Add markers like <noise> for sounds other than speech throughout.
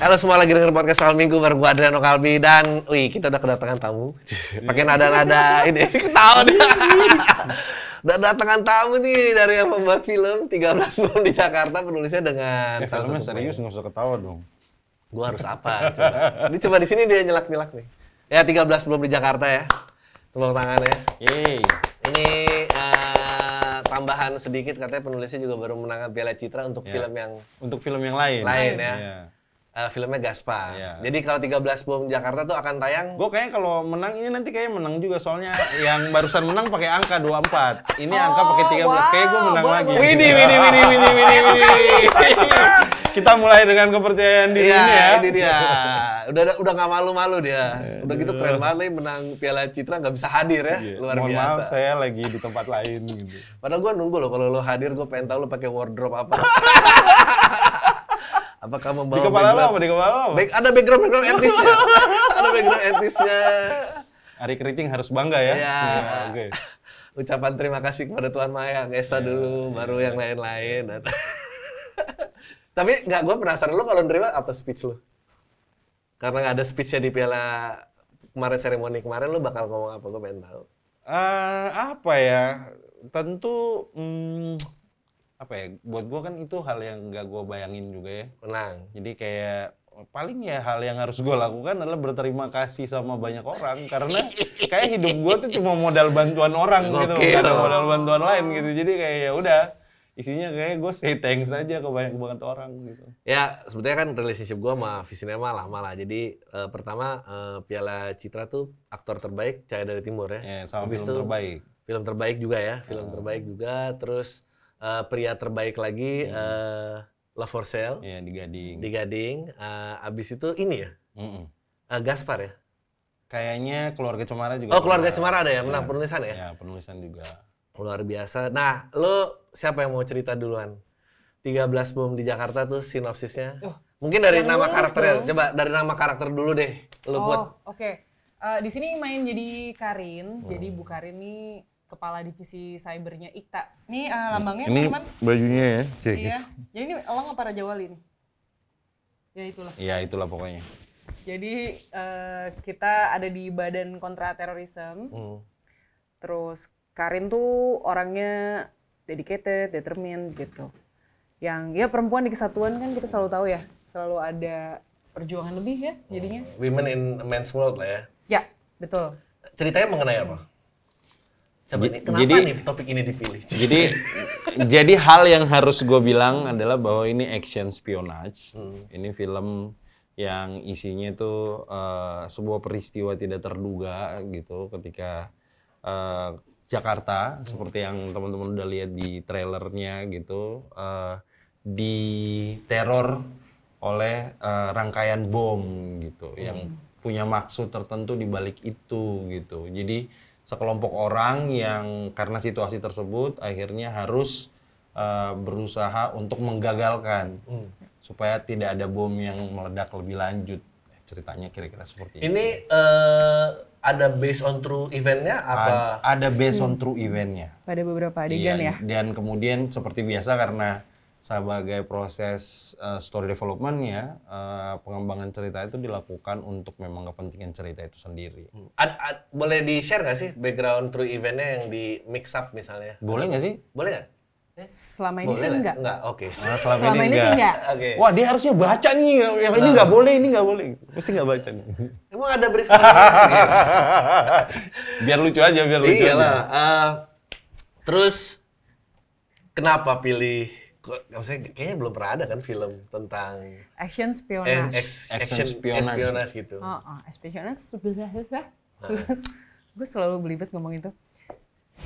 Halo semua lagi denger podcast Soal Minggu bareng gua Adriano Kalbi dan wih kita udah kedatangan tamu. <laughs> Pakai nada-nada ini <laughs> ketawa dia. <laughs> Udah datangan tamu nih dari yang membuat film 13 film di Jakarta penulisnya dengan Ya, filmnya serius nggak usah ketawa dong. Gua harus apa? Coba. Ini coba di sini dia nyelak-nyelak nih. Ya 13 belum di Jakarta ya. Tepuk tangan ya. Yeay. Ini eh, tambahan sedikit katanya penulisnya juga baru menang Piala Citra untuk Ya. film yang Untuk film yang lain. lain ya. Iya. Eh, filmnya Gaspar. Iya. Jadi kalau 13 bom Jakarta tuh akan tayang Gue kayaknya kalau menang ini nanti kayaknya menang juga soalnya yang barusan menang pakai angka 24. Ini angka pakai 13. wow. Kayak gue menang Boleh, lagi. boleh. Widih, widih, widih, widih, widih, widih. Kita mulai dengan kepercayaan diri Iya, ini ya. ini dia. Udah udah nggak malu-malu dia. Udah gitu keren banget nih menang Piala Citra nggak bisa hadir ya. Iya. Luar Mohon biasa. maaf saya lagi di tempat lain gitu. Padahal gua nunggu loh kalau lo hadir, gue pengen tahu lo pakai wardrobe apa. <laughs> Apakah membawa Di kepala lo apa? Di kepala lo apa? Back, ada background background etnisnya. <laughs> ada background etnisnya. Ari Keriting harus bangga ya. Iya. Iya, Oke. Ucapan terima kasih kepada Tuhan Mayang, Esa Iya, dulu, baru yang lain-lain. <laughs> Tapi nggak, gue penasaran lo kalau nerima apa speech lo? Karena nggak ada speechnya di piala kemarin seremoni kemarin, lo bakal ngomong apa? Gue pengen tahu. Eh, apa ya? Tentu hmm, apa ya? Buat gua kan itu hal yang nggak gua bayangin juga ya. Menang. Jadi kayak paling ya hal yang harus gue lakukan adalah berterima kasih sama banyak orang karena kayak hidup gue tuh cuma modal bantuan orang gitu, gak ada modal bantuan lain gitu. Jadi kayak ya udah isinya kayak gue say thanks aja ke banyak banget orang gitu. Ya, sebetulnya kan relationship gue sama Visinema lama lah. Jadi eh, pertama eh, Piala Citra tuh aktor terbaik Cahaya dari Timur ya. Ya, sama Habis film itu terbaik. Film terbaik juga ya, film terbaik juga. Terus eh, pria terbaik lagi eh, Love for Sale Ya di Gading. di Gading. Eh, abis itu ini ya, Mm-mm. eh, Gaspar ya. Kayaknya keluarga Cemara juga. Oh keluarga. Cemara ada ya menang Iya. penulisan ya. Ya penulisan juga. Luar biasa. Nah, lo siapa yang mau cerita duluan? 13 bom di Jakarta tuh sinopsisnya. Oh, Mungkin dari nama karakternya. dong. Coba dari nama karakter dulu deh. Lo oh, buat oke. Eh, di sini main jadi Karin. Jadi Hmm. Bu Karin ini kepala divisi cybernya IKTA. Ini eh, lambangnya Ini teman. bajunya ya. Cek, Iya. Jadi ini elang apa Raja Wali nih? Ya itulah. Iya itulah pokoknya. Jadi eh, kita ada di Badan Kontra Terorisme. Hmm. Terus Karin tuh orangnya dedicated, determined gitu. Yang ya perempuan di kesatuan kan kita selalu tahu ya, selalu ada perjuangan lebih ya jadinya. Women in a Men's World lah ya. Ya, betul. Ceritanya mengenai apa? Coba J- nih, kenapa jadi- nih topik ini dipilih? <laughs> Jadi jadi hal yang harus gue bilang adalah bahwa ini action spionage. Ini film yang isinya itu eh, sebuah peristiwa tidak terduga gitu ketika eh, Jakarta seperti yang teman-teman udah lihat di trailernya gitu eh, diteror oleh eh, rangkaian bom gitu yang punya maksud tertentu di balik itu gitu. Jadi sekelompok orang yang karena situasi tersebut akhirnya harus eh, berusaha untuk menggagalkan supaya tidak ada bom yang meledak lebih lanjut. Ceritanya kira-kira seperti itu. Ini eh, ada based on true eventnya apa? Ad- ada based on true eventnya. Pada beberapa adegan Iya, ya. Dan kemudian seperti biasa karena sebagai proses uh, story developmentnya, uh, pengembangan cerita itu dilakukan untuk memang kepentingan cerita itu sendiri. Ad- ad- boleh di share nggak sih background true eventnya yang di mix up misalnya? Boleh nggak sih? Boleh nggak? Selama ini Boleh sih enggak. Enggak, oke. <laughs> Nah, selama, Selama ini sih enggak. Oke. Wah dia harusnya baca nih, yang ini nggak boleh, ini nggak boleh. Mesti nggak baca nih. <laughs> Emang ada brief? biar lucu aja, biar lucu Iya lah. aja. eh, terus kenapa pilih? Kok, maksudnya kayaknya belum pernah ada kan film tentang Action eh, spionage. ex- Action action spionage. espionage gitu. Oh, oh, espionage susah susah. susah. Gue selalu belibet ngomong itu.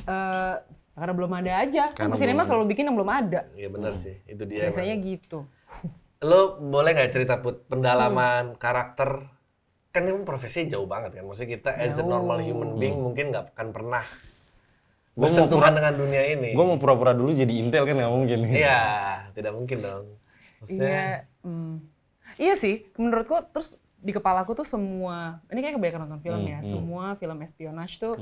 Eh, karena belum ada aja. Kan Karena sinema belum selalu bikin yang belum ada. Iya benar sih, itu dia. Biasanya emang. gitu. Lo boleh nggak cerita put pendalaman Hmm. karakter? Kan ini profesinya jauh banget kan. Maksudnya kita as a normal human being mungkin nggak akan pernah Gua mau bersentuhan dengan dunia ini. Gue mau pura-pura dulu jadi intel kan nggak mungkin. Iya, tidak mungkin dong. Maksudnya, Iya, hmm. iya sih. Menurutku terus di kepalaku tuh semua, ini kayak kebanyakan nonton film Hmm, ya. Semua film espionage tuh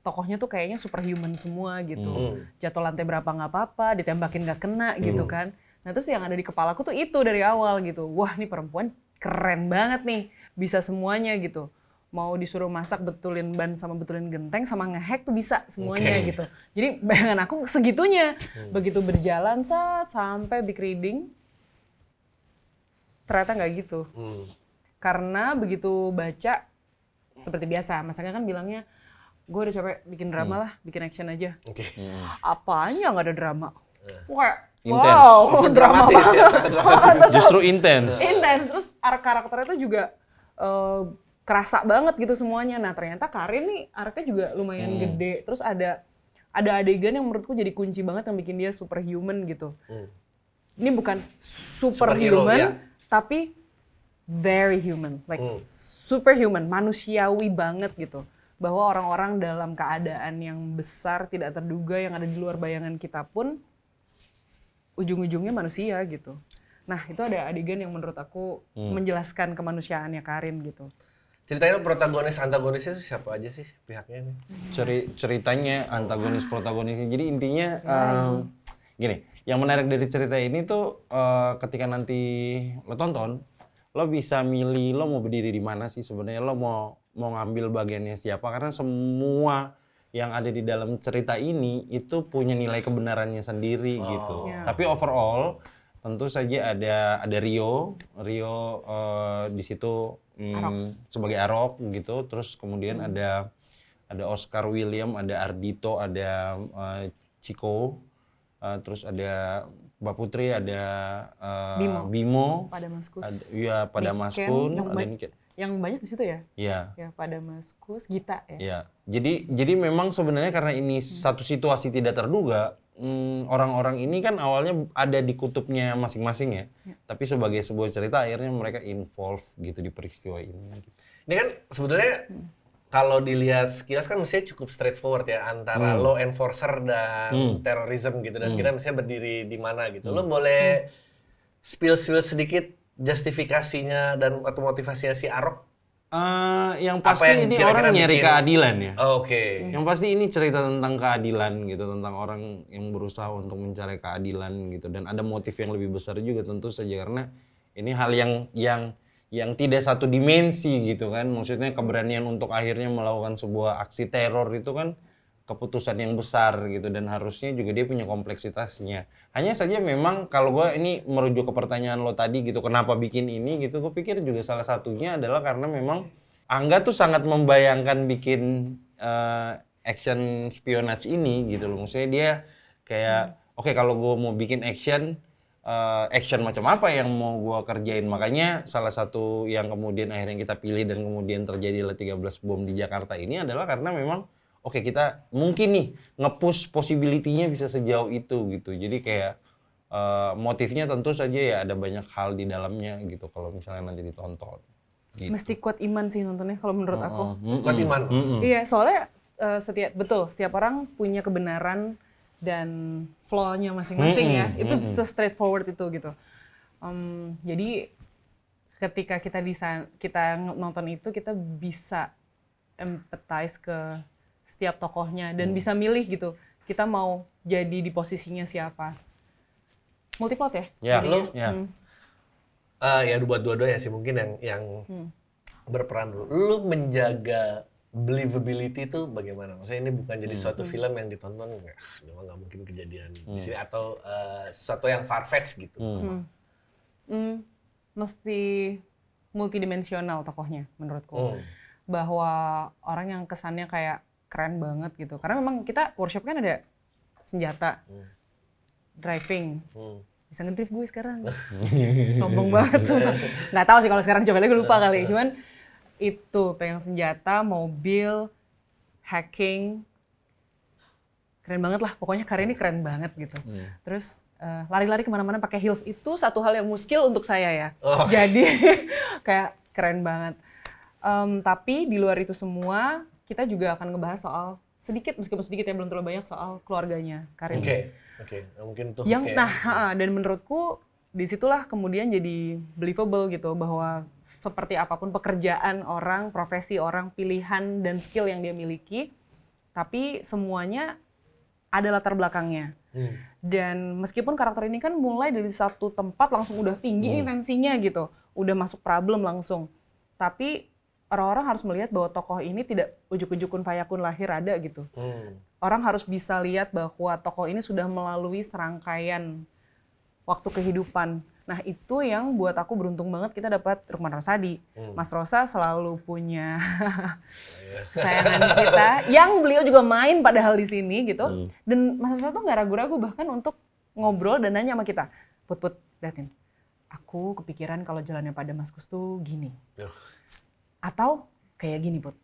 tokohnya tuh kayaknya superhuman semua gitu. Hmm. Jatuh lantai berapa nggak apa-apa, ditembakin nggak kena gitu kan. Nah terus yang ada di kepalaku tuh itu dari awal gitu. Wah ini perempuan keren banget nih, bisa semuanya gitu. Mau disuruh masak betulin ban sama betulin genteng sama ngehack tuh bisa semuanya Oke. gitu. Jadi bayangan aku segitunya. Begitu berjalan saat sampai big reading ternyata nggak gitu. Hmm. Karena begitu baca seperti biasa, masanya kan bilangnya gue udah capek bikin drama lah, bikin action aja. Oke. Apanya nggak ada drama? Kayak Intens. wow, <laughs> drama dramatis ya, dramatis. <laughs> Justru intens. intens terus arc karakternya tuh juga eh, kerasa banget gitu semuanya nah ternyata Karin nih arcnya juga lumayan Hmm. gede terus ada ada adegan yang menurutku jadi kunci banget yang bikin dia superhuman gitu Hmm. ini bukan superhuman ya. tapi very human like Hmm. superhuman manusiawi banget gitu bahwa orang-orang dalam keadaan yang besar tidak terduga yang ada di luar bayangan kita pun ujung-ujungnya manusia gitu. Nah itu ada adegan yang menurut aku menjelaskan kemanusiaannya Karin gitu. Ceritanya protagonis antagonisnya siapa aja sih pihaknya nih? Ceri- ceritanya antagonis protagonisnya. Jadi intinya em, gini yang menarik dari cerita ini tuh eh, ketika nanti lo tonton lo bisa milih lo mau berdiri di mana sih sebenarnya lo mau mau ngambil bagiannya siapa. Karena semua yang ada di dalam cerita ini itu punya nilai kebenarannya sendiri gitu. Ya. tapi overall tentu saja ada ada Rio. Rio eh, di situ mm, sebagai Arok gitu terus kemudian ada ada Oscar William ada Ardito ada eh, Chico eh, terus ada Mbak Putri ada eh, Bimo. Bimo Pada Maskus. ada ya pada Niken, Maskun yang, ada Niken. yang banyak di situ ya? ya Ya pada Maskus, Gita ya. Ya, jadi jadi memang sebenarnya karena ini satu situasi tidak terduga, hmm, orang-orang ini kan awalnya ada di kutubnya masing-masing ya. Tapi sebagai sebuah cerita akhirnya mereka involve gitu di peristiwa ini. gitu. Ini kan sebetulnya kalau dilihat sekilas kan mestinya cukup straightforward ya antara law enforcer dan terorisme gitu dan kita mestinya berdiri di mana gitu. Lo boleh spill spill sedikit justifikasinya dan atau motivasinya si Arok? Eh, yang pasti yang ini kira-kira orang nyari bikin- keadilan ya. Oke. Yang pasti ini cerita tentang keadilan gitu, tentang orang yang berusaha untuk mencari keadilan gitu dan ada motif yang lebih besar juga tentu saja karena ini hal yang yang yang tidak satu dimensi gitu kan. Maksudnya keberanian untuk akhirnya melakukan sebuah aksi teror itu kan keputusan yang besar gitu dan harusnya juga dia punya kompleksitasnya. Hanya saja memang kalau gua ini merujuk ke pertanyaan lo tadi gitu, kenapa bikin ini gitu, gue pikir juga salah satunya adalah karena memang Angga tuh sangat membayangkan bikin eh, action spionage ini gitu loh. Maksudnya dia kayak oke kalau gue mau bikin action eh, action macam apa yang mau gue kerjain. Makanya salah satu yang kemudian akhirnya kita pilih dan kemudian terjadilah 13 bom di Jakarta ini adalah karena memang oke kita mungkin nih nge-push possibility-nya bisa sejauh itu gitu. Jadi kayak eh, motifnya tentu saja ya ada banyak hal di dalamnya gitu kalau misalnya nanti ditonton. Gitu. Mesti kuat iman sih nontonnya kalau menurut aku. Mm-mm. Kuat iman. Mm-mm. Iya, soalnya eh, setiap betul setiap orang punya kebenaran dan flaw-nya masing-masing ya. Mm-mm, Itu se straightforward itu gitu. Em, jadi ketika kita di kita nonton itu kita bisa empathize ke setiap tokohnya dan bisa milih gitu. Kita mau jadi di posisinya siapa. Multiplot ya? Ya, lo, ya. Hmm. Eh, ya buat dua-duanya sih mungkin yang yang berperan dulu. Lu menjaga believability itu bagaimana? Maksudnya ini bukan jadi suatu film yang ditonton "Ah, memang nggak mungkin kejadian di sini atau eh, sesuatu yang farfetch gitu. Hmm, mesti multidimensional tokohnya menurutku. Hmm. Bahwa orang yang kesannya kayak keren banget gitu. Karena memang kita workshop kan ada senjata, driving. Hmm. Bisa ngedrift gue sekarang. <laughs> Sombong banget sumpah. Nggak tahu sih kalau sekarang coba lagi gue lupa kali. Cuman itu pegang senjata, mobil, hacking. Keren banget lah. Pokoknya karya ini keren banget gitu. Terus eh, lari-lari ke mana-mana pakai heels itu satu hal yang muskil untuk saya ya. Oh. Jadi <laughs> kayak keren banget. Em, tapi di luar itu semua kita juga akan ngebahas soal sedikit meskipun sedikit ya belum terlalu banyak soal keluarganya Karin. Oke, oke. Nah, Mungkin tuh Yang kayak- nah dan menurutku di situlah kemudian jadi believable gitu bahwa seperti apa pun pekerjaan orang, profesi orang, pilihan dan skill yang dia miliki, tapi semuanya ada latar belakangnya. Hmm. Dan meskipun karakter ini kan mulai dari satu tempat langsung udah tinggi nih tensinya gitu. udah masuk problem langsung. Tapi orang-orang harus melihat bahwa tokoh ini tidak ujuk-ujukun fayakun lahir ada gitu. Hmm. Orang harus bisa lihat bahwa tokoh ini sudah melalui serangkaian waktu kehidupan. Nah itu yang buat aku beruntung banget kita dapat Rukman Rosadi. Mas Rosa selalu punya <laughs> sayangan kita, yang beliau juga main padahal di sini gitu. Dan Mas Rosa tuh nggak ragu-ragu bahkan untuk ngobrol dan nanya sama kita, put put liatin, aku kepikiran kalau jalannya pada Maskus tuh gini. Atau kayak gini put.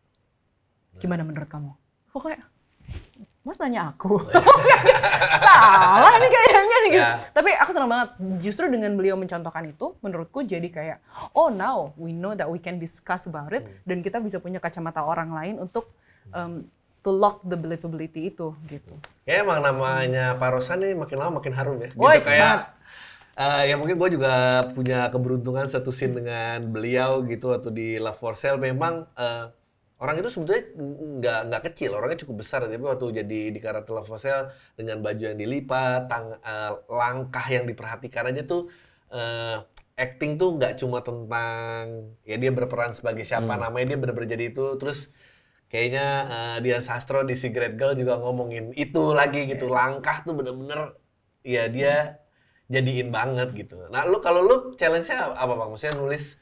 Gimana menurut kamu? Kok kayak Mas nanya aku. <laughs> Salah nih kayaknya nih. gitu. Ya. Tapi aku senang banget. Justru dengan beliau mencontohkan itu, menurutku jadi kayak, oh now we know that we can discuss about it, Hmm. dan kita bisa punya kacamata orang lain untuk um, to lock the believability itu gitu. Ya emang namanya Pak Rosan nih makin lama makin harum ya. Gitu Woi, kayak eh, ya mungkin gue juga punya keberuntungan satu scene dengan beliau gitu waktu di Love for Sale. Memang eh, orang itu sebetulnya nggak nggak kecil orangnya cukup besar. Tapi waktu jadi di karakter Love for Sale dengan baju yang dilipat tang, eh, langkah yang diperhatikan aja tuh eh, acting tuh nggak cuma tentang ya dia berperan sebagai siapa namanya dia benar-benar jadi itu. Terus kayaknya eh, Dian Sastro di Secret Girl juga ngomongin itu lagi gitu. Langkah tuh bener-bener ya dia jadiin banget gitu. Nah lu kalau lu challenge-nya apa bang? Maksudnya nulis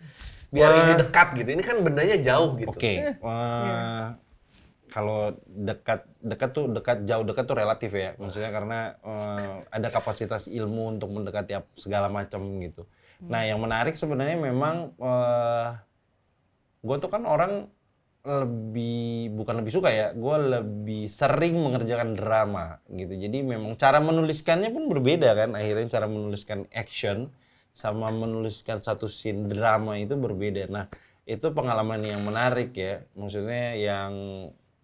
biar ini dekat gitu. Ini kan bendanya jauh gitu. Oke, eh, kalau dekat dekat tuh dekat jauh dekat tuh relatif ya, maksudnya karena eh, ada kapasitas ilmu untuk mendekati segala macam gitu. Nah, yang menarik sebenarnya memang gue tuh kan orang lebih bukan lebih suka ya, gue lebih sering mengerjakan drama gitu. Jadi memang cara menuliskannya pun berbeda kan. Akhirnya cara menuliskan action sama menuliskan satu scene drama itu berbeda. Nah itu pengalaman yang menarik ya. Maksudnya yang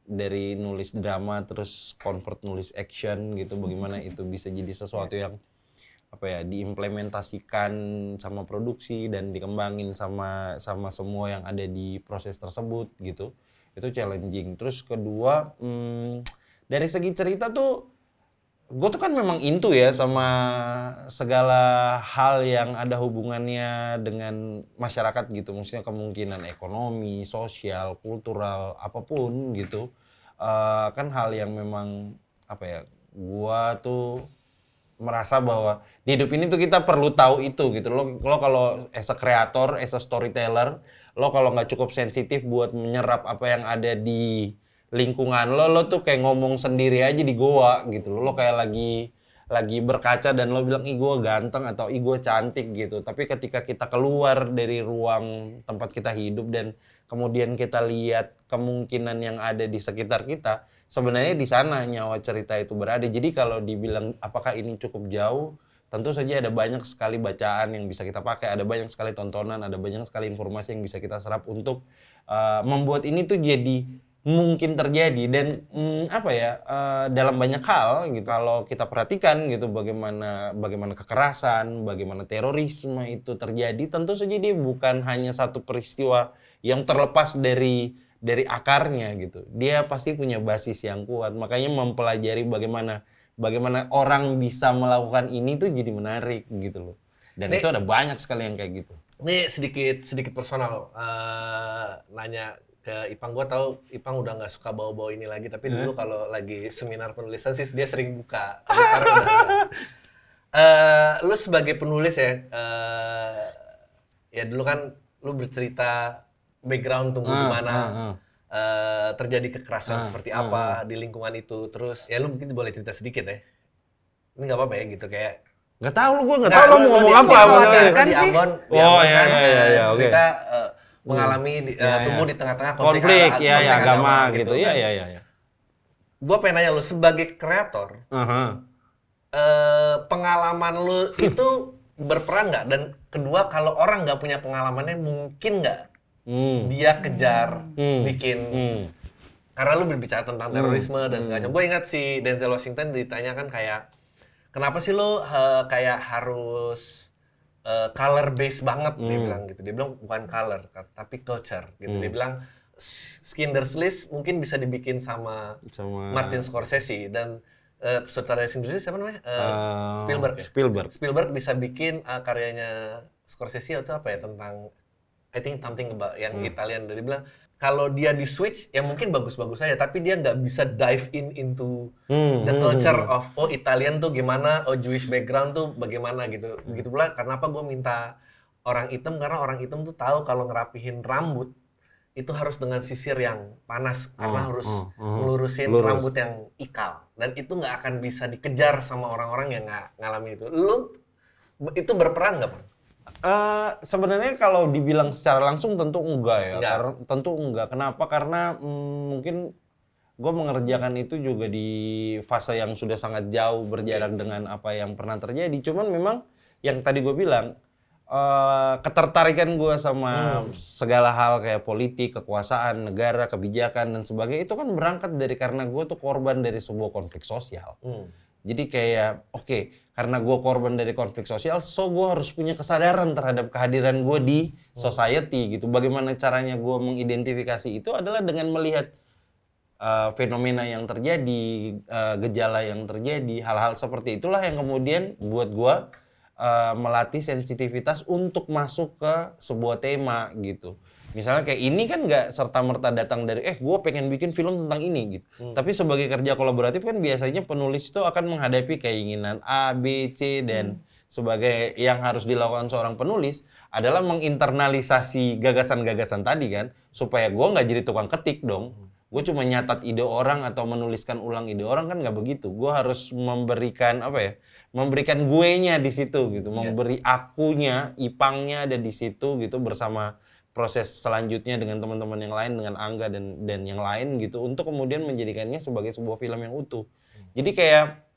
dari nulis drama terus convert nulis action gitu. Bagaimana itu bisa jadi sesuatu yang apa ya diimplementasikan sama produksi dan dikembangin sama sama semua yang ada di proses tersebut gitu. Itu challenging. Terus kedua hmm, dari segi cerita tuh gue tuh kan memang into ya sama segala hal yang ada hubungannya dengan masyarakat gitu. Maksudnya kemungkinan ekonomi sosial kultural apa pun gitu. Eh, kan hal yang memang apa ya gua tuh merasa bahwa di hidup ini tuh kita perlu tahu itu gitu. Lo lo kalau as a creator as a storyteller lo kalau nggak cukup sensitif buat menyerap apa yang ada di lingkungan lo lo tuh kayak ngomong sendiri aja di goa gitu. Lo kayak lagi lagi berkaca dan lo bilang ih gue ganteng atau ih gue cantik gitu. Tapi ketika kita keluar dari ruang tempat kita hidup dan kemudian kita lihat kemungkinan yang ada di sekitar kita sebenarnya di sana nyawa cerita itu berada. Jadi kalau dibilang apakah ini cukup jauh tentu saja ada banyak sekali bacaan yang bisa kita pakai ada banyak sekali tontonan ada banyak sekali informasi yang bisa kita serap untuk uh, membuat ini tuh jadi mungkin terjadi dan mm, apa ya eh, dalam banyak hal gitu. Kalau kita perhatikan gitu bagaimana bagaimana kekerasan bagaimana terorisme itu terjadi tentu saja dia bukan hanya satu peristiwa yang terlepas dari dari akarnya gitu dia pasti punya basis yang kuat makanya mempelajari bagaimana bagaimana orang bisa melakukan ini tuh jadi menarik gitu loh dan Nih- itu ada banyak sekali yang kayak gitu Ini sedikit sedikit personal eh, nanya ke Ipang. Gua tahu Ipang udah nggak suka bawa-bawa ini lagi, tapi dulu kalau lagi seminar penulisan sih dia sering buka. Tapi sekarang udah nggak. <laughs> Eh, lu sebagai penulis ya, eh, ya dulu kan lu bercerita background tunggu Ah, gimana ah, ah. eh, terjadi kekerasan Ah, seperti ah, apa di lingkungan itu. Terus ya lu mungkin boleh cerita sedikit ya. Ini nggak apa-apa ya gitu kayak nggak tahu lu gue nggak Nah, tahu lo lu- mau ngomong di- apa di- di- Kan di sih. Ambon, di Oh, Ambon iya, kan, iya, eh, iya, iya, oke. Kita eh, mengalami di- eh, Iya, tumbuh iya. di tengah-tengah konflik konflik, ya ya agama gitu ya ya ya ya Gue pengen nanya lu sebagai kreator, eh, pengalaman lu itu <laughs> berperan nggak? Dan kedua kalau orang nggak punya pengalamannya mungkin nggak Hmm. dia kejar Hmm. bikin Hmm. karena lu berbicara tentang terorisme dan segala macam. Gue ingat si Denzel Washington ditanyakan kayak kenapa sih lu eh, kayak harus eh, color based banget dia bilang gitu. Dia bilang bukan color tapi culture gitu. Dia bilang S- Schindler's List mungkin bisa dibikin sama sama Martin Scorsese dan eh, sutradara List siapa namanya? Eh, eh, Spielberg. ya? Spielberg Spielberg bisa bikin eh, karyanya Scorsese itu apa ya tentang I think something about yang Italian dari bilang kalau dia di switch ya mungkin bagus-bagus aja tapi dia nggak bisa dive in into Hmm, the culture of oh Italian tuh gimana oh Jewish background tuh bagaimana gitu begitu pula kenapa gue minta orang hitam karena orang hitam tuh tahu kalau ngerapihin rambut itu harus dengan sisir yang panas karena Oh, harus oh, oh. ngelurusin Lurus. rambut yang ikal dan itu nggak akan bisa dikejar sama orang-orang yang nggak ngalamin itu lu itu berperan nggak Bang? Eh, sebenarnya kalau dibilang secara langsung tentu enggak ya. Enggak. Karena tentu enggak. Kenapa? Karena mm, mungkin gue mengerjakan itu juga di fase yang sudah sangat jauh berjarak dengan apa yang pernah terjadi. Cuman memang yang tadi gue bilang eh, ketertarikan gue sama segala hal kayak politik, kekuasaan, negara, kebijakan dan sebagainya itu kan berangkat dari karena gue tuh korban dari sebuah konflik sosial. Hmm. Jadi kayak oke karena gue korban dari konflik sosial, so gue harus punya kesadaran terhadap kehadiran gue di society gitu. Bagaimana caranya gue mengidentifikasi itu adalah dengan melihat uh, fenomena yang terjadi, uh, gejala yang terjadi, hal-hal seperti itulah yang kemudian buat gue uh, melatih sensitivitas untuk masuk ke sebuah tema gitu. Misalnya kayak ini kan nggak serta merta datang dari eh gue pengen bikin film tentang ini gitu. Tapi sebagai kerja kolaboratif kan biasanya penulis itu akan menghadapi keinginan A, B, C dan sebagai yang harus dilakukan seorang penulis adalah menginternalisasi gagasan-gagasan tadi kan supaya gue nggak jadi tukang ketik dong. Gue cuma nyatat ide orang atau menuliskan ulang ide orang kan nggak begitu. Gue harus memberikan apa ya? Memberikan gue-nya di situ gitu, memberi akunya, ipangnya ada di situ gitu bersama proses selanjutnya dengan teman-teman yang lain dengan Angga dan dan yang lain gitu untuk kemudian menjadikannya sebagai sebuah film yang utuh. Jadi kayak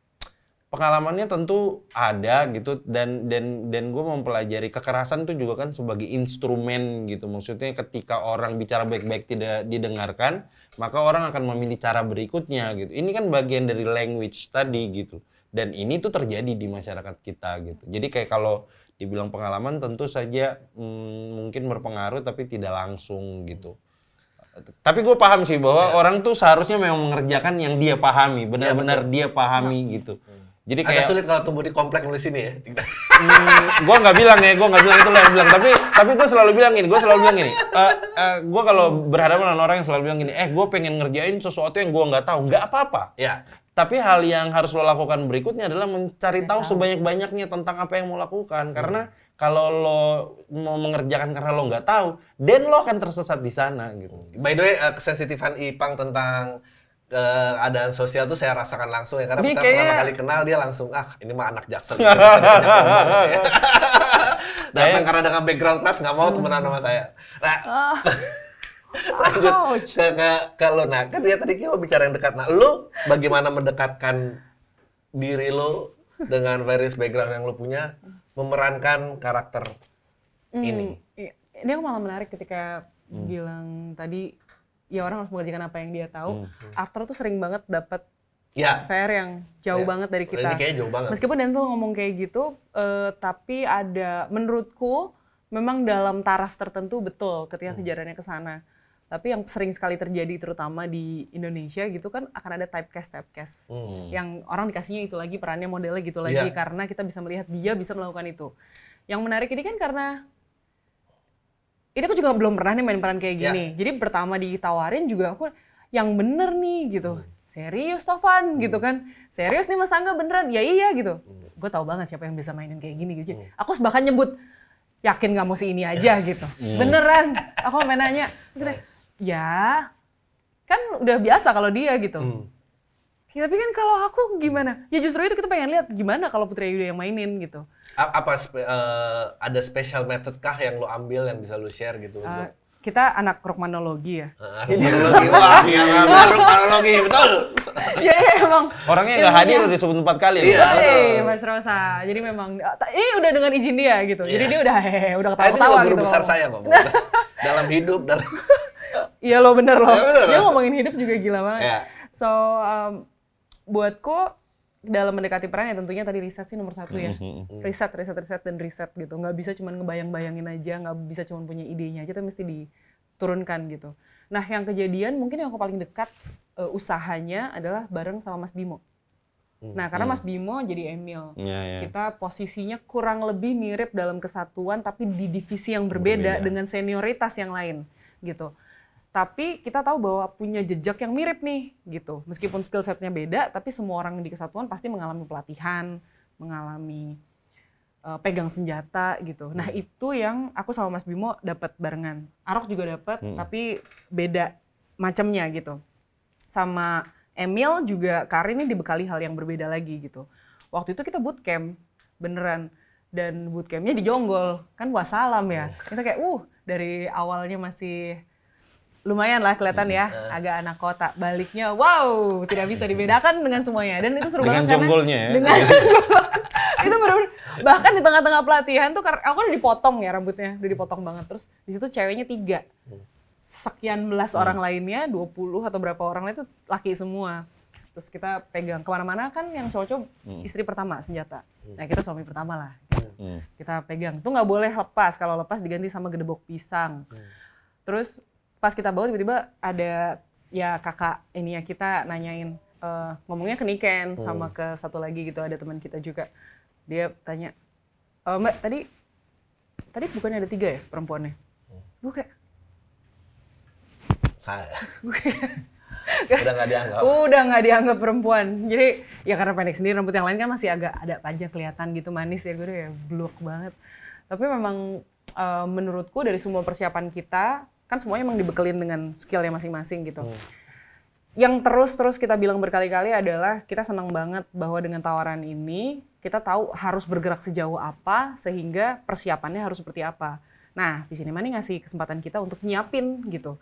pengalamannya tentu ada gitu dan dan dan gue mempelajari kekerasan itu juga kan sebagai instrumen gitu. Maksudnya ketika orang bicara baik-baik tidak didengarkan maka orang akan memilih cara berikutnya gitu. Ini kan bagian dari language tadi gitu. Dan ini tuh terjadi di masyarakat kita gitu. Jadi kayak kalau dibilang pengalaman tentu saja mm, mungkin berpengaruh tapi tidak langsung gitu tapi gue paham sih bahwa orang tuh seharusnya memang mengerjakan yang dia pahami benar-benar dia pahami gitu jadi Agak kayak sulit kalau tumbuh di komplek nulis ini ya. hmm, gue nggak bilang ya, gue nggak bilang itu yang bilang. Tapi tapi gue selalu bilang gini, gue selalu bilang gini. Eh gue kalau berhadapan dengan orang yang selalu bilang gini, eh gue pengen ngerjain sesuatu yang gue nggak tahu, nggak apa-apa. ya. Tapi hal yang harus lo lakukan berikutnya adalah mencari tahu sebanyak-banyaknya tentang apa yang mau lakukan. Karena kalau lo mau mengerjakan karena lo nggak tahu, dan lo akan tersesat di sana gitu. By the way, eh, kesensitifan Ipang tentang keadaan sosial tuh saya rasakan langsung ya karena Ini kita kayak- pertama kali kenal dia langsung ah ini mah anak jaksel <laughs> gitu. Ngomong, ya. <laughs> datang karena dengan background kelas nggak mau temenan sama saya nah Ah. <laughs> <laughs> lanjut Ouch. ke ke, ke lo nah kan dia tadi kita bicara yang dekat nah lu bagaimana mendekatkan diri lo dengan various background yang lo punya memerankan karakter ini Iya. Ini aku malah menarik ketika bilang tadi ya orang harus mengerjakan apa yang dia tahu. Aktor tuh sering banget dapat ya PR yang jauh Ya. banget dari ini kita. kayaknya jauh banget Meskipun Denzel ngomong kayak gitu, eh, tapi ada menurutku memang dalam taraf tertentu betul ketika kejarannya ke sana. Tapi yang sering sekali terjadi terutama di Indonesia gitu kan akan ada typecast typecast. Hmm. Yang orang dikasihnya itu lagi perannya modelnya gitu lagi Iya. karena kita bisa melihat dia bisa melakukan itu. Yang menarik ini kan karena ini aku juga belum pernah nih main peran kayak Iya. gini. Jadi pertama ditawarin juga aku yang bener nih gitu. Hmm. Serius Tovan gitu kan. Serius nih Mas Angga beneran? Ya iya gitu. Gue tahu banget siapa yang bisa mainin kayak gini gitu. Hmm. Aku bahkan nyebut yakin nggak mau si ini aja gitu. Beneran. Aku sampai nanya, ya kan udah biasa kalau dia gitu. Hmm. Ya, tapi kan kalau aku gimana? Ya justru itu kita pengen lihat gimana kalau Putri Ayu yang mainin gitu. A- apa spe- eh, ada special method kah yang lo ambil yang bisa lo share gitu Uh, untuk kita anak rokmanologi ya. Ah, Rumahologi, <laughs> wah, iya, iya, rumahologi, betul. <laughs> ya iya, emang. Orangnya nggak hadir udah disebut empat kali. Iya. Betul. Mas Rosa. Jadi memang ini udah dengan izin dia gitu. Jadi Iya. dia udah hehehe, <laughs> udah Ah, itu ketawa-ketawa juga guru gitu. besar saya kok. dalam hidup, dalam Iya lo bener loh. Iya, bener Dia loh. ngomongin hidup juga gila banget. Iya. So um, buatku dalam mendekati peran ya tentunya tadi riset sih nomor satu ya. Riset, riset, riset dan riset gitu. Nggak bisa cuma ngebayang-bayangin aja, nggak bisa cuma punya idenya aja, tapi mesti diturunkan gitu. Nah yang kejadian mungkin yang aku paling dekat eh, usahanya adalah bareng sama Mas Bimo. Nah, karena Mas Bimo jadi Emil. Ya, ya. Kita posisinya kurang lebih mirip dalam kesatuan tapi di divisi yang berbeda, Berbeda. dengan senioritas yang lain gitu. Tapi kita tahu bahwa punya jejak yang mirip nih gitu. Meskipun skill setnya beda, tapi semua orang di kesatuan pasti mengalami pelatihan, mengalami uh, pegang senjata gitu. Nah, itu yang aku sama Mas Bimo dapat barengan. Arok juga dapat, tapi beda macamnya gitu. Sama Emil juga Karin ini dibekali hal yang berbeda lagi gitu. Waktu itu kita bootcamp beneran dan bootcampnya di Jonggol kan wassalam ya. Kita kayak uh dari awalnya masih lumayan lah kelihatan ya agak anak kota. Baliknya wow tidak bisa dibedakan dengan semuanya. Dan itu seru Dengan banget jonggolnya ya. dengan <laughs> itu bener bahkan di tengah-tengah pelatihan tuh aku udah dipotong ya rambutnya udah dipotong banget. Terus di situ ceweknya tiga. Sekian belas orang lainnya 20 atau berapa orang lain itu laki semua. Terus kita pegang. Ke mana-mana kan yang cowok-cowok istri pertama senjata. Nah kita suami pertama lah. Hmm. kita pegang. Tuh nggak boleh lepas. Kalau lepas diganti sama gedebok pisang. Terus pas kita bawa tiba-tiba ada ya kakak ini ya kita nanyain eh, ngomongnya ke Niken sama ke satu lagi gitu ada teman kita juga. Dia tanya "Eh, mbak tadi tadi bukannya ada tiga ya perempuannya? Gue kayak Saya. <laughs> Udah nggak dianggap. udah nggak dianggap perempuan. Jadi ya karena pendek sendiri rambut yang lain kan masih agak ada pajak kelihatan gitu manis ya. Gue udah ya blok banget. Tapi memang eh, menurutku dari semua persiapan kita kan semuanya emang dibekelin dengan skillnya masing-masing gitu yang terus-terus kita bilang berkali-kali adalah kita senang banget bahwa dengan tawaran ini kita tahu harus bergerak sejauh apa sehingga persiapannya harus seperti apa. Nah, di sini Mani ngasih kesempatan kita untuk nyiapin gitu.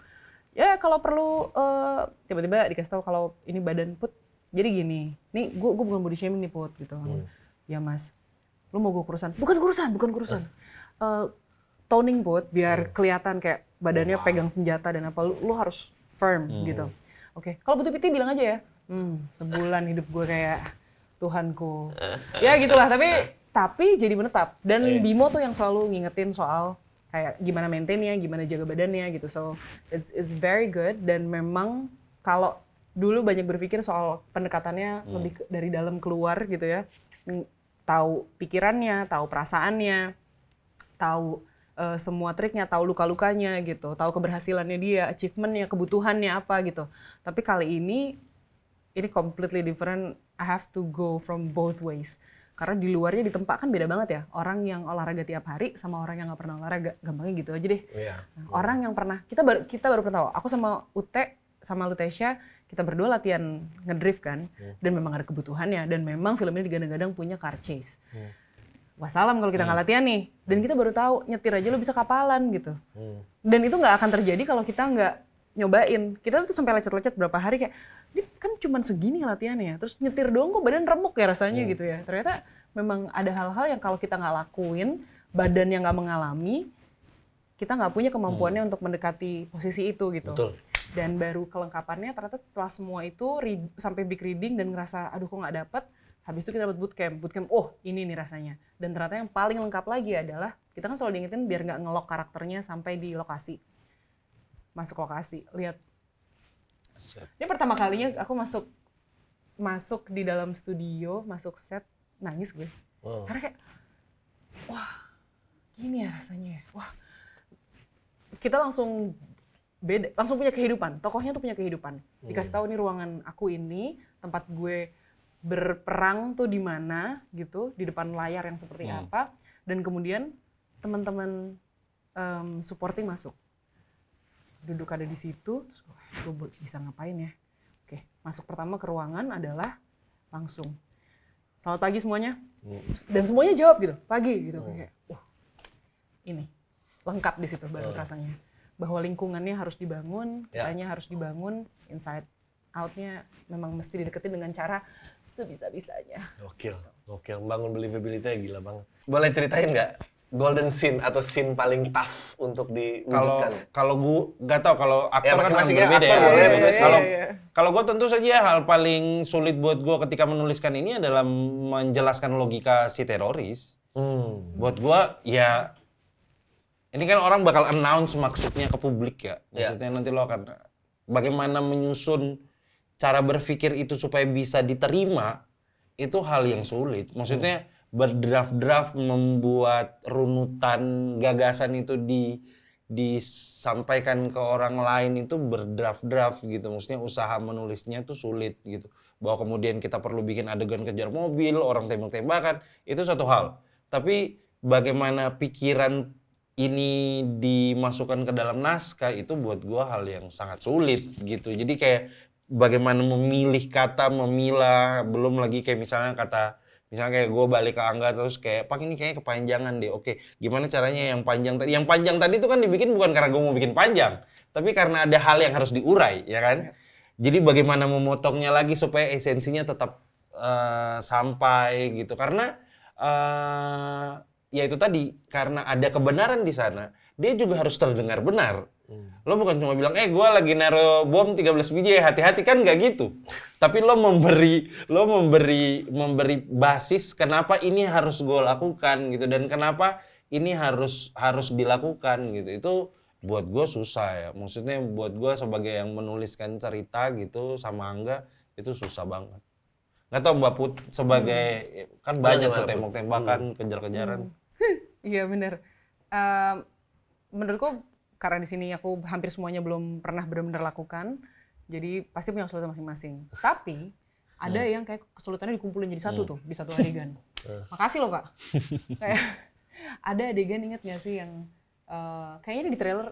Ya kalau perlu eh, tiba-tiba dikasih tahu kalau ini badan put jadi gini. Nih gue gue bukan body shaming nih put gitu. Ya mas, lu mau gue kurusan? Bukan kurusan, bukan kurusan. Eh, toning put biar kelihatan kayak badannya pegang senjata dan apa lu, lu harus firm gitu. Oke, kalau butuh PT bilang aja ya. Hmm, sebulan hidup gue kayak Tuhanku. <laughs> ya gitulah, tapi tapi jadi menetap. Dan Bimo tuh yang selalu ngingetin soal kayak gimana maintainnya, gimana jaga badannya gitu. So it's, it's very good dan memang kalau dulu banyak berpikir soal pendekatannya lebih ke- dari dalam keluar gitu ya. Tahu pikirannya, tahu perasaannya, tahu eh, semua triknya, tahu luka-lukanya gitu, tahu keberhasilannya dia, achievementnya, kebutuhannya apa gitu. Tapi kali ini ini completely different. I have to go from both ways. Karena di luarnya di tempat kan beda banget ya. Orang yang olahraga tiap hari sama orang yang nggak pernah olahraga. Gampangnya gitu aja deh. Iya. Nah, Orang yang pernah kita baru kita baru pernah tahu. Aku sama Ute sama Lutesya kita berdua latihan ngedrift kan dan memang ada kebutuhannya dan memang film ini digadang-gadang punya car chase. Wassalam kalau kita nggak latihan nih dan kita baru tahu nyetir aja lo bisa kapalan gitu. Hmm. Dan itu nggak akan terjadi kalau kita nggak nyobain. Kita tuh sampai lecet-lecet berapa hari kayak, ini kan cuman segini latihannya. Terus nyetir doang kok badan remuk ya rasanya gitu ya. Ternyata memang ada hal-hal yang kalau kita nggak lakuin, badan yang nggak mengalami, kita nggak punya kemampuannya untuk mendekati posisi itu gitu. Betul. Dan baru kelengkapannya ternyata setelah semua itu read- sampai big reading dan ngerasa aduh kok nggak dapet, habis itu kita dapat bootcamp. Bootcamp, oh ini nih rasanya. Dan ternyata yang paling lengkap lagi adalah kita kan selalu diingetin biar nggak ngelok karakternya sampai di lokasi. Masuk lokasi, lihat. Ini pertama kalinya aku masuk masuk di dalam studio, masuk set, nangis gue. Oh. Karena kayak, wah, gini ya rasanya. ya. Wah, kita langsung beda, langsung punya kehidupan. Tokohnya tuh punya kehidupan. Dikasih tahu nih ruangan aku ini, tempat gue berperang tuh di mana gitu, di depan layar yang seperti apa. Dan kemudian teman-teman em, supporting masuk. Duduk ada di situ, terus gue, "Wah, gue bisa ngapain ya? Oke, masuk pertama ke ruangan adalah langsung. Selamat pagi semuanya. Dan semuanya jawab gitu, pagi gitu. Kayak, wah, ini lengkap di situ baru rasanya. Bahwa lingkungannya harus dibangun, Ya. harus dibangun, inside out-nya memang mesti dideketin dengan cara sebisa-bisanya. Gokil, gokil. Bangun believability gila banget. Boleh ceritain nggak golden scene atau scene paling tough untuk Kalau diwujudkan? kalau gua nggak tahu kalau aktor kan ya, berbeda aktor ya. boleh, boleh. iya, Kalau Iya, iya. kalau gua tentu saja hal paling sulit buat gua ketika menuliskan ini adalah menjelaskan logika si teroris. Hmm. Buat gua ya ini kan orang bakal announce maksudnya ke publik ya. Ya. Maksudnya nanti lo akan bagaimana menyusun cara berpikir itu supaya bisa diterima itu hal yang sulit. Maksudnya berdraft-draft membuat runutan gagasan itu di disampaikan ke orang lain itu berdraft-draft gitu. Maksudnya usaha menulisnya tuh sulit gitu. Bahwa kemudian kita perlu bikin adegan kejar mobil, orang tembak-tembakan, itu satu hal. Tapi bagaimana pikiran ini dimasukkan ke dalam naskah itu buat gua hal yang sangat sulit gitu. Jadi kayak bagaimana memilih kata, memilah, belum lagi kayak misalnya kata misalnya kayak gue balik ke Angga terus kayak pak ini kayaknya kepanjangan deh. Oke gimana caranya yang panjang tadi? Yang panjang tadi itu kan dibikin bukan karena gue mau bikin panjang tapi karena ada hal yang harus diurai ya kan? Jadi bagaimana memotongnya lagi supaya esensinya tetap eh, sampai gitu. Karena eh ya itu tadi karena ada kebenaran di sana dia juga harus terdengar benar lo bukan cuma bilang eh gua lagi naro bom 13 biji hati-hati. Kan nggak gitu. Tapi lo memberi lo memberi memberi basis kenapa ini harus gue lakukan gitu dan kenapa ini harus harus dilakukan gitu. Itu buat gue susah ya. Maksudnya buat gue sebagai yang menuliskan cerita gitu sama Angga itu susah banget. Nggak tau mbak Put sebagai kan banyak tuh Put? tembak-tembakan kejar-kejaran. Iya bener. Em, menurutku karena di sini aku hampir semuanya belum pernah benar-benar lakukan, jadi pasti punya kesulitan masing-masing. Tapi ada yang kayak kesulitannya dikumpulin jadi satu tuh di satu adegan. <laughs> Makasih loh kak. <laughs> kayak ada adegan inget gak sih yang eh, kayaknya di trailer,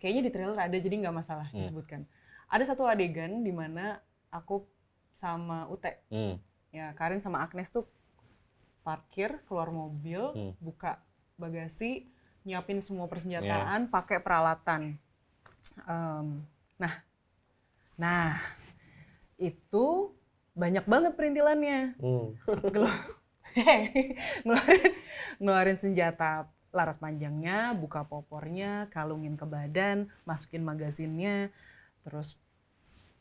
kayaknya di trailer ada jadi nggak masalah disebutkan. Ada satu adegan di mana aku sama Ute Hmm. ya Karin sama Agnes tuh parkir keluar mobil Hmm. buka bagasi nyiapin semua persenjataan pakai peralatan Em, nah nah itu banyak banget perintilannya Hmm. Gelu- <laughs> ngeluarin, ngeluarin senjata laras panjangnya, buka popornya, kalungin ke badan, masukin magazinnya, terus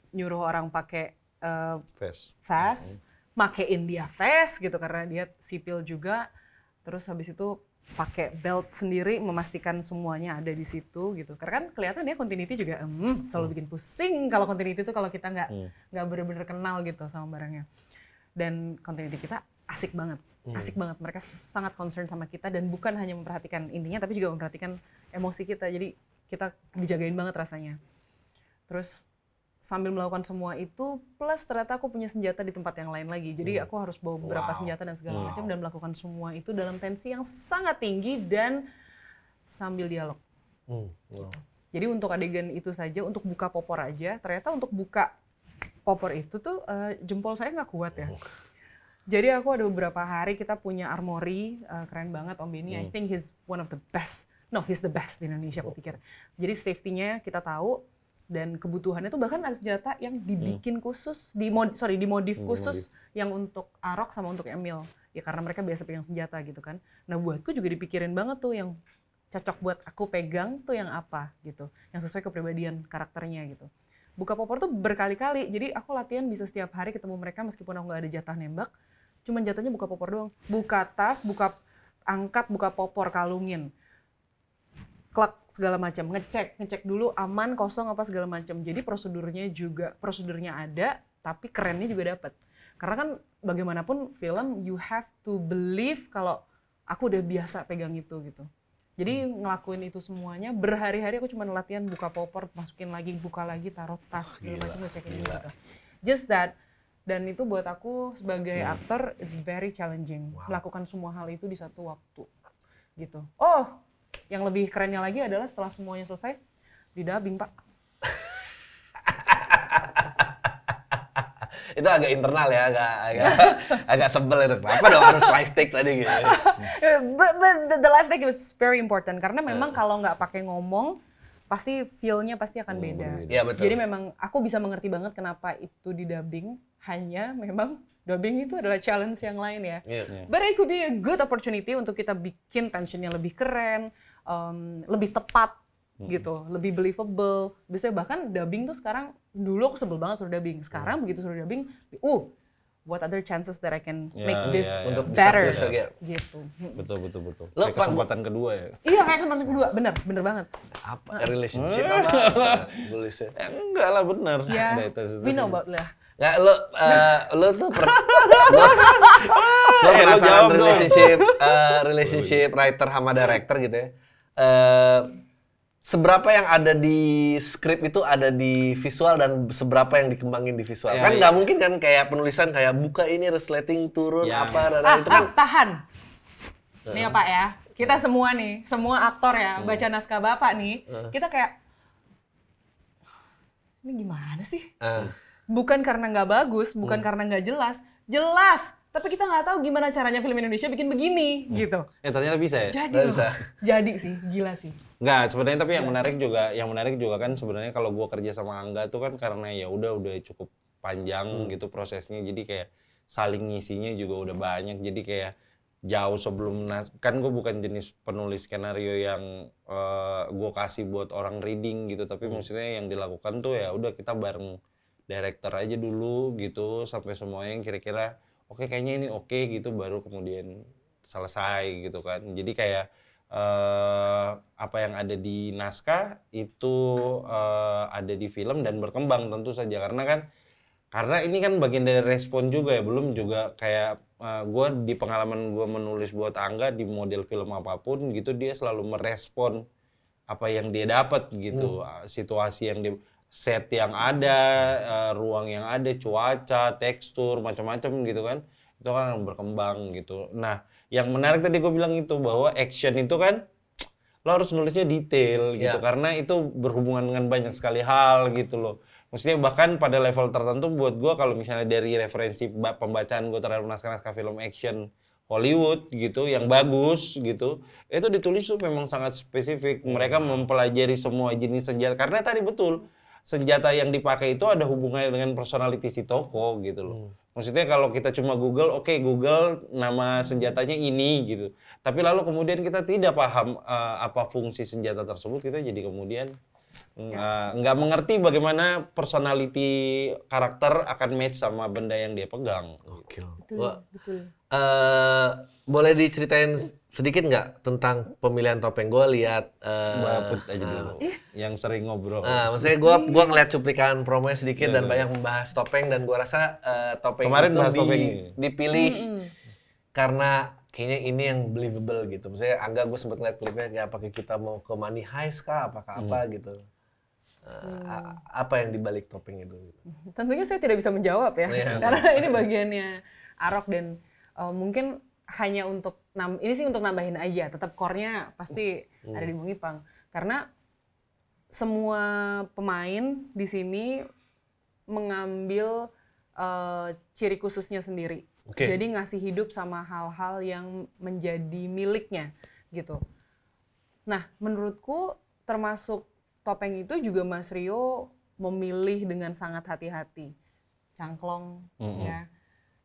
nyuruh orang pakai eh, Fast. vest, makein dia vest gitu karena dia sipil juga. Terus habis itu pakai belt sendiri memastikan semuanya ada di situ gitu. Karena kan kelihatan dia continuity juga em, selalu bikin pusing kalau continuity itu kalau kita nggak Hmm. nggak bener-bener kenal gitu sama barangnya. Dan continuity kita asik banget, asik banget. Mereka sangat concern sama kita dan bukan hanya memperhatikan intinya tapi juga memperhatikan emosi kita. Jadi kita dijagain banget rasanya. Terus sambil melakukan semua itu plus ternyata aku punya senjata di tempat yang lain lagi. Jadi aku harus bawa beberapa Wow. senjata dan segala macam dan melakukan semua itu dalam tensi yang sangat tinggi dan sambil dialog. Hmm. Wow. jadi untuk adegan itu saja untuk buka popor aja ternyata untuk buka popor itu tuh eh, jempol saya nggak kuat ya. Jadi aku ada beberapa hari kita punya armory eh, keren banget Om Benny. I think he's one of the best. No he's the best di Indonesia aku pikir. Jadi safety-nya kita tahu dan kebutuhannya tuh bahkan ada senjata yang dibikin khusus di sorry dimodif khusus yang untuk Arok sama untuk Emil. Ya karena mereka biasa pegang senjata gitu kan. Nah buatku juga dipikirin banget tuh yang cocok buat aku pegang tuh yang apa gitu yang sesuai kepribadian karakternya gitu. Buka popor tuh berkali-kali jadi aku latihan bisa setiap hari ketemu mereka meskipun aku nggak ada jatah nembak. Cuman jatahnya buka popor doang. Buka tas buka angkat buka popor kalungin. Klak segala macam. Ngecek ngecek dulu aman kosong apa segala macam. Jadi prosedurnya juga prosedurnya ada tapi kerennya juga dapat karena kan bagaimanapun film you have to believe kalau aku udah biasa pegang itu gitu. Jadi ngelakuin itu semuanya berhari-hari aku cuma latihan buka popor masukin lagi buka lagi taruh tas segala macam ngecekin gitu. Just that. Dan itu buat aku sebagai aktor it's very challenging. Melakukan semua hal itu di satu waktu gitu. Oh yang lebih kerennya lagi adalah setelah semuanya selesai di dubbing pak <laughs> itu agak internal ya, agak agak, <laughs> agak sebel itu. Kenapa dong harus live take tadi gitu? <laughs> but, but the, the live take was very important karena memang kalau nggak pakai ngomong pasti feel-nya pasti akan beda. Iya betul. Jadi memang aku bisa mengerti banget kenapa itu di dubbing hanya memang dubbing itu adalah challenge yang lain ya. Iya. But it could be a good opportunity untuk kita bikin tensionnya lebih keren, um, lebih tepat gitu, lebih believable. Biasanya bahkan dubbing tuh sekarang dulu aku sebel banget suruh dubbing. Sekarang begitu suruh dubbing, uh, what other chances that I can Ya, make this ya, ya. Untuk better bisa- bisa- gitu. Betul betul betul. Lo, Kayak kesempatan kedua ya. Iya kayak kesempatan kedua, bener, bener banget. Apa relationship apa? <laughs> Tulisnya. Eh, enggak lah benar. Ya, Nah, itu- itu- we know about lah. Nggak, lo, eh, lo tuh per, <laughs> lo, lo Eh, lo penasaran relationship, eh, relationship writer sama director gitu ya. Eh, seberapa yang ada di skrip itu ada di visual dan seberapa yang dikembangin di visual? Ya, kan ya. nggak mungkin kan kayak penulisan kayak buka ini resleting turun Ya. apa dan Ah, itu kan ah, tahan. Nih ya Pak ya, kita semua nih, semua aktor ya, Hmm. baca naskah Bapak nih, kita kayak, ini gimana sih? eh, Bukan karena nggak bagus, bukan Hmm. karena nggak jelas, jelas. Tapi kita nggak tahu gimana caranya film Indonesia bikin begini, gitu. Eh ternyata bisa ya? Jadi Nggak loh, bisa. jadi sih, gila sih. Enggak, sebenarnya tapi Iya. yang menarik juga, yang menarik juga kan sebenarnya kalau gua kerja sama Angga tuh kan karena ya udah udah cukup panjang Hmm. gitu prosesnya, jadi kayak saling ngisinya juga udah banyak, jadi kayak jauh sebelum kan gue bukan jenis penulis skenario yang eh, gue kasih buat orang reading gitu, tapi Hmm. maksudnya yang dilakukan tuh ya udah kita bareng director aja dulu gitu sampai semuanya yang kira-kira oke kayaknya ini oke gitu baru kemudian selesai gitu kan. Jadi kayak eh, apa yang ada di naskah itu eh, ada di film dan berkembang tentu saja. Karena kan karena ini kan bagian dari respon juga ya. Belum juga kayak gue di pengalaman gue menulis buat Angga di model film apa pun gitu dia selalu merespon apa yang dia dapat gitu uh, situasi yang dia set yang ada uh, ruang yang ada cuaca tekstur macam-macam gitu kan. Itu kan berkembang gitu. Nah yang menarik tadi gue bilang itu bahwa action itu kan lo harus nulisnya detail gitu. Ya. karena itu berhubungan dengan banyak sekali hal gitu loh. Maksudnya bahkan pada level tertentu buat gua kalau misalnya dari referensi ba- pembacaan gue terhadap naskah-naskah film action Hollywood gitu yang bagus gitu itu ditulis tuh memang sangat spesifik. Mereka mempelajari semua jenis senjata. Karena tadi betul senjata yang dipakai itu ada hubungannya dengan personality si toko gitu loh. Maksudnya kalau kita cuma Google, oke Google nama senjatanya ini gitu. Tapi lalu kemudian kita tidak paham eh, apa fungsi senjata tersebut, kita jadi kemudian nggak nggak mengerti bagaimana personality karakter akan match sama benda yang dia pegang. Gokil. Betul, Wah, betul. eh, boleh diceritain sedikit nggak tentang pemilihan topeng? Gue lihat. eh, Mbak Put aja dulu, yang sering ngobrol. Nah, maksudnya gue gua ngeliat cuplikan promonya sedikit dan banyak membahas topeng dan gue rasa eh, topeng Kemarin itu bahas di- topeng dipilih karena kayaknya ini yang believable gitu. Maksudnya Angga gue sempet ngeliat klipnya kayak apakah kita mau ke money heist kah, apakah apa gitu. Eh, a- apa yang dibalik topeng itu? Tentunya saya tidak bisa menjawab ya, Iya. karena ini bagiannya Arok dan uh, mungkin hanya untuk nam ini sih untuk nambahin aja, tetap core-nya pasti ada di Bung Ipang. Karena semua pemain di sini mengambil uh, ciri khususnya sendiri. Oke. Jadi ngasih hidup sama hal-hal yang menjadi miliknya gitu. Nah, menurutku termasuk topeng itu juga Mas Rio memilih dengan sangat hati-hati. Cangklong, ya.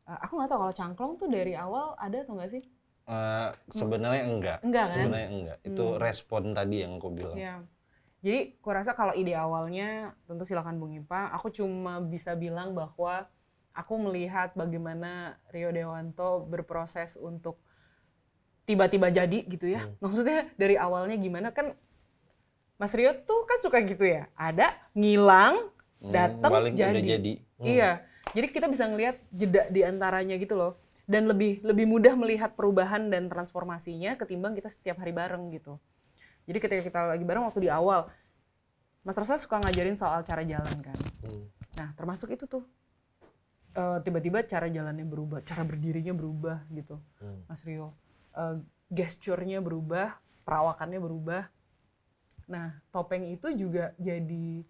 Eh, aku nggak tahu kalau cangklong tuh dari awal ada atau nggak sih? Eh, sebenarnya enggak. Enggak, kan? Sebenarnya enggak. Itu respon tadi yang aku bilang. Ya. Jadi, kurasa kalau ide awalnya tentu silakan Bung Ipa. Aku cuma bisa bilang bahwa aku melihat bagaimana Rio Dewanto berproses untuk tiba-tiba jadi gitu ya. Maksudnya dari awalnya gimana kan Mas Rio tuh kan suka gitu ya. Ada ngilang, Hmm, datang balik jadi. udah jadi. Iya. Jadi kita bisa ngelihat jeda di antaranya gitu loh. Dan lebih lebih mudah melihat perubahan dan transformasinya ketimbang kita setiap hari bareng gitu. Jadi ketika kita lagi bareng waktu di awal, Mas Rosa suka ngajarin soal cara jalan kan. Nah, termasuk itu tuh. Eh, tiba-tiba cara jalannya berubah, cara berdirinya berubah gitu. Mas Rio. Eh, gesturnya berubah, perawakannya berubah. Nah, topeng itu juga jadi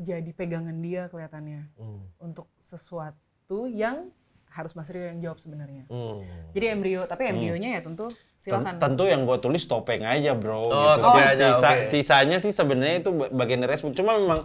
jadi pegangan dia kelihatannya Hmm. untuk sesuatu yang harus Mas Rio yang jawab sebenarnya. Hmm. Jadi embrio, tapi embrionya ya tentu Ten- silakan. Tentu yang gue tulis topeng aja bro. Oh, gitu. aja, sisa- oke. Sisanya sih sebenarnya itu ba- bagian dari respon. Cuma memang,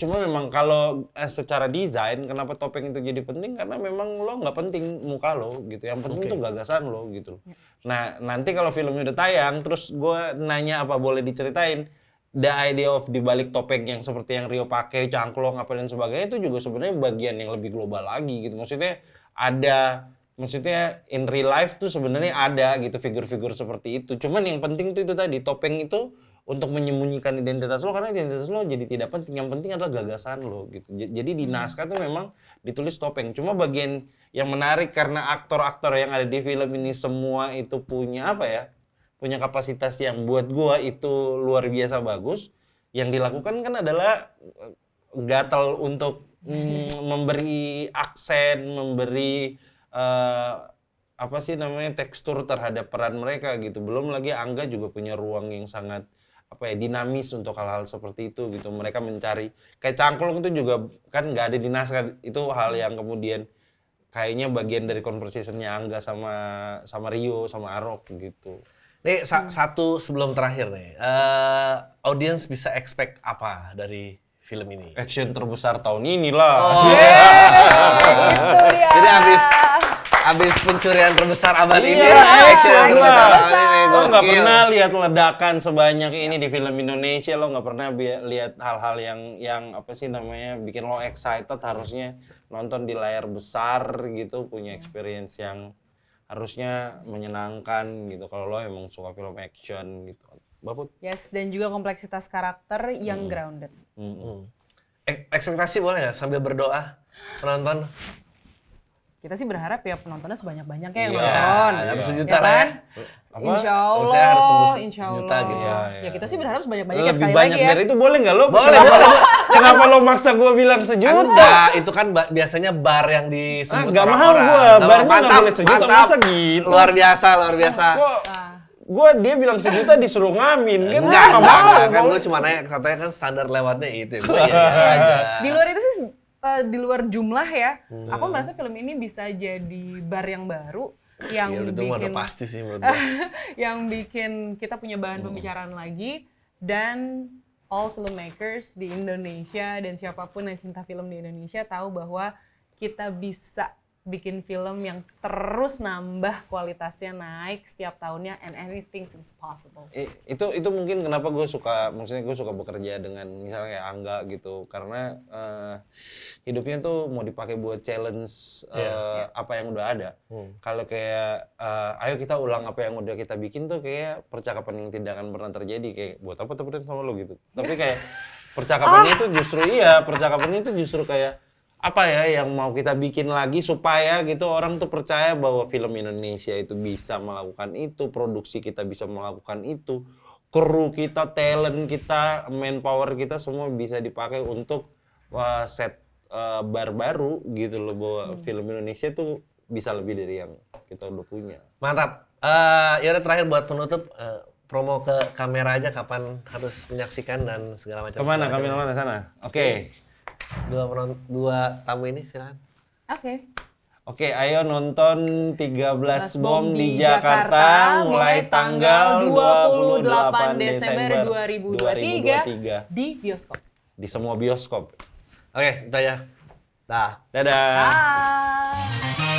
cuma memang kalau eh, secara desain kenapa topeng itu jadi penting karena memang lo nggak penting muka lo gitu. Yang penting tuh gagasan lo gitu. Nah nanti kalau filmnya udah tayang, terus gue nanya apa boleh diceritain. The idea of dibalik topeng yang seperti yang Rio pakai, cangklong apa dan sebagainya itu juga sebenarnya bagian yang lebih global lagi gitu. Maksudnya ada maksudnya in real life tuh sebenarnya ada gitu figur-figur seperti itu. Cuman yang penting tuh itu tadi topeng itu untuk menyembunyikan identitas lo karena identitas lo jadi tidak penting. Yang penting adalah gagasan lo gitu. Jadi di naskah tuh memang ditulis topeng. Cuma bagian yang menarik karena aktor-aktor yang ada di film ini semua itu punya apa ya? Punya kapasitas yang buat gua itu luar biasa bagus. Yang dilakukan kan adalah gatal untuk mm, memberi aksen, memberi eh, apa sih namanya tekstur terhadap peran mereka gitu. Belum lagi Angga juga punya ruang yang sangat apa ya dinamis untuk hal-hal seperti itu gitu. Mereka mencari kayak cangklong itu juga kan nggak ada di naskah. Itu hal yang kemudian kayaknya bagian dari conversationnya Angga sama sama Rio sama Arok gitu. Nih sa- satu sebelum terakhir nih, eh audiens bisa expect apa dari film ini? Action terbesar tahun ini lah. <laughs> Itu dia. Jadi habis habis pencurian terbesar abad ini, Iya, action action terbesar lah. abad ini. Lo nggak pernah lihat ledakan sebanyak ini di film Indonesia. Lo nggak pernah bi- lihat hal-hal yang yang apa sih namanya bikin lo excited. Harusnya nonton di layar besar gitu, punya experience yang harusnya menyenangkan gitu. Kalau lo emang suka film action gitu, Baput. Yes, dan juga kompleksitas karakter Hmm. yang grounded. Mm-mm. Eh, ekspektasi boleh nggak sambil berdoa penonton? Kita sih berharap ya penontonnya sebanyak-banyaknya yang Iya, nonton. harus Ya sejuta lah kan? ya. Apa? Insya Allah, harus tembus insya sejuta Allah. gitu. Iya, Ya iya. kita sih berharap sebanyak-banyaknya Lebih sekali banyak lagi ya. dari itu boleh nggak lo? Boleh, boleh. Kenapa lo maksa gue bilang sejuta? Enggak, itu kan biasanya bar yang Ah, disebut nggak mahal orang-orang. gua. Nggak Barnya mahal. nggak boleh sejuta, masa gitu? Luar biasa, luar biasa. Kok Ah. Gue dia bilang sejuta disuruh ngamin kan? Enggak, Nggak enggak, mau. enggak, kan gue cuma nanya, katanya kan standar lewatnya itu. Gue ya <laughs> aja. Di luar itu sih eh, di luar jumlah ya, Hmm. aku merasa film ini bisa jadi bar yang baru yang Iya, itu mah udah bikin pasti sih menurut gue. <laughs> yang bikin kita punya bahan pembicaraan lagi dan all filmmakers di Indonesia dan siapa pun yang cinta film di Indonesia tahu bahwa kita bisa bikin film yang terus nambah kualitasnya naik setiap tahunnya and anything is possible. I- itu itu mungkin kenapa gue suka maksudnya gue suka bekerja dengan misalnya kayak Angga gitu. Karena eh, hidupnya tuh mau dipakai buat challenge eh, apa yang udah ada. Kalau kayak eh, ayo kita ulang apa yang udah kita bikin tuh kayak percakapan yang tidak akan pernah terjadi. Kayak buat apa temenin sama lo gitu. Tapi kayak percakapannya itu justru iya percakapannya itu justru kayak apa ya yang mau kita bikin lagi supaya gitu orang tuh percaya bahwa film Indonesia itu bisa melakukan itu, produksi kita bisa melakukan itu, kru kita, talent kita, manpower kita semua bisa dipakai untuk wah, set eh, bar baru gitu loh bahwa film Indonesia tuh bisa lebih dari yang kita udah punya. Mantap. Eh, ya udah terakhir buat penutup eh, promo ke kamera aja kapan harus menyaksikan dan segala macam. Ke mana kamera mana sana? Oke. Dua penon- dua tamu ini silakan. Oke. Oke, ayo nonton 13 Bom bom di Jakarta mulai tanggal 28 Desember 2023 2023 di bioskop. di semua bioskop. Oke, itu aja. Dah. Dadah. Bye.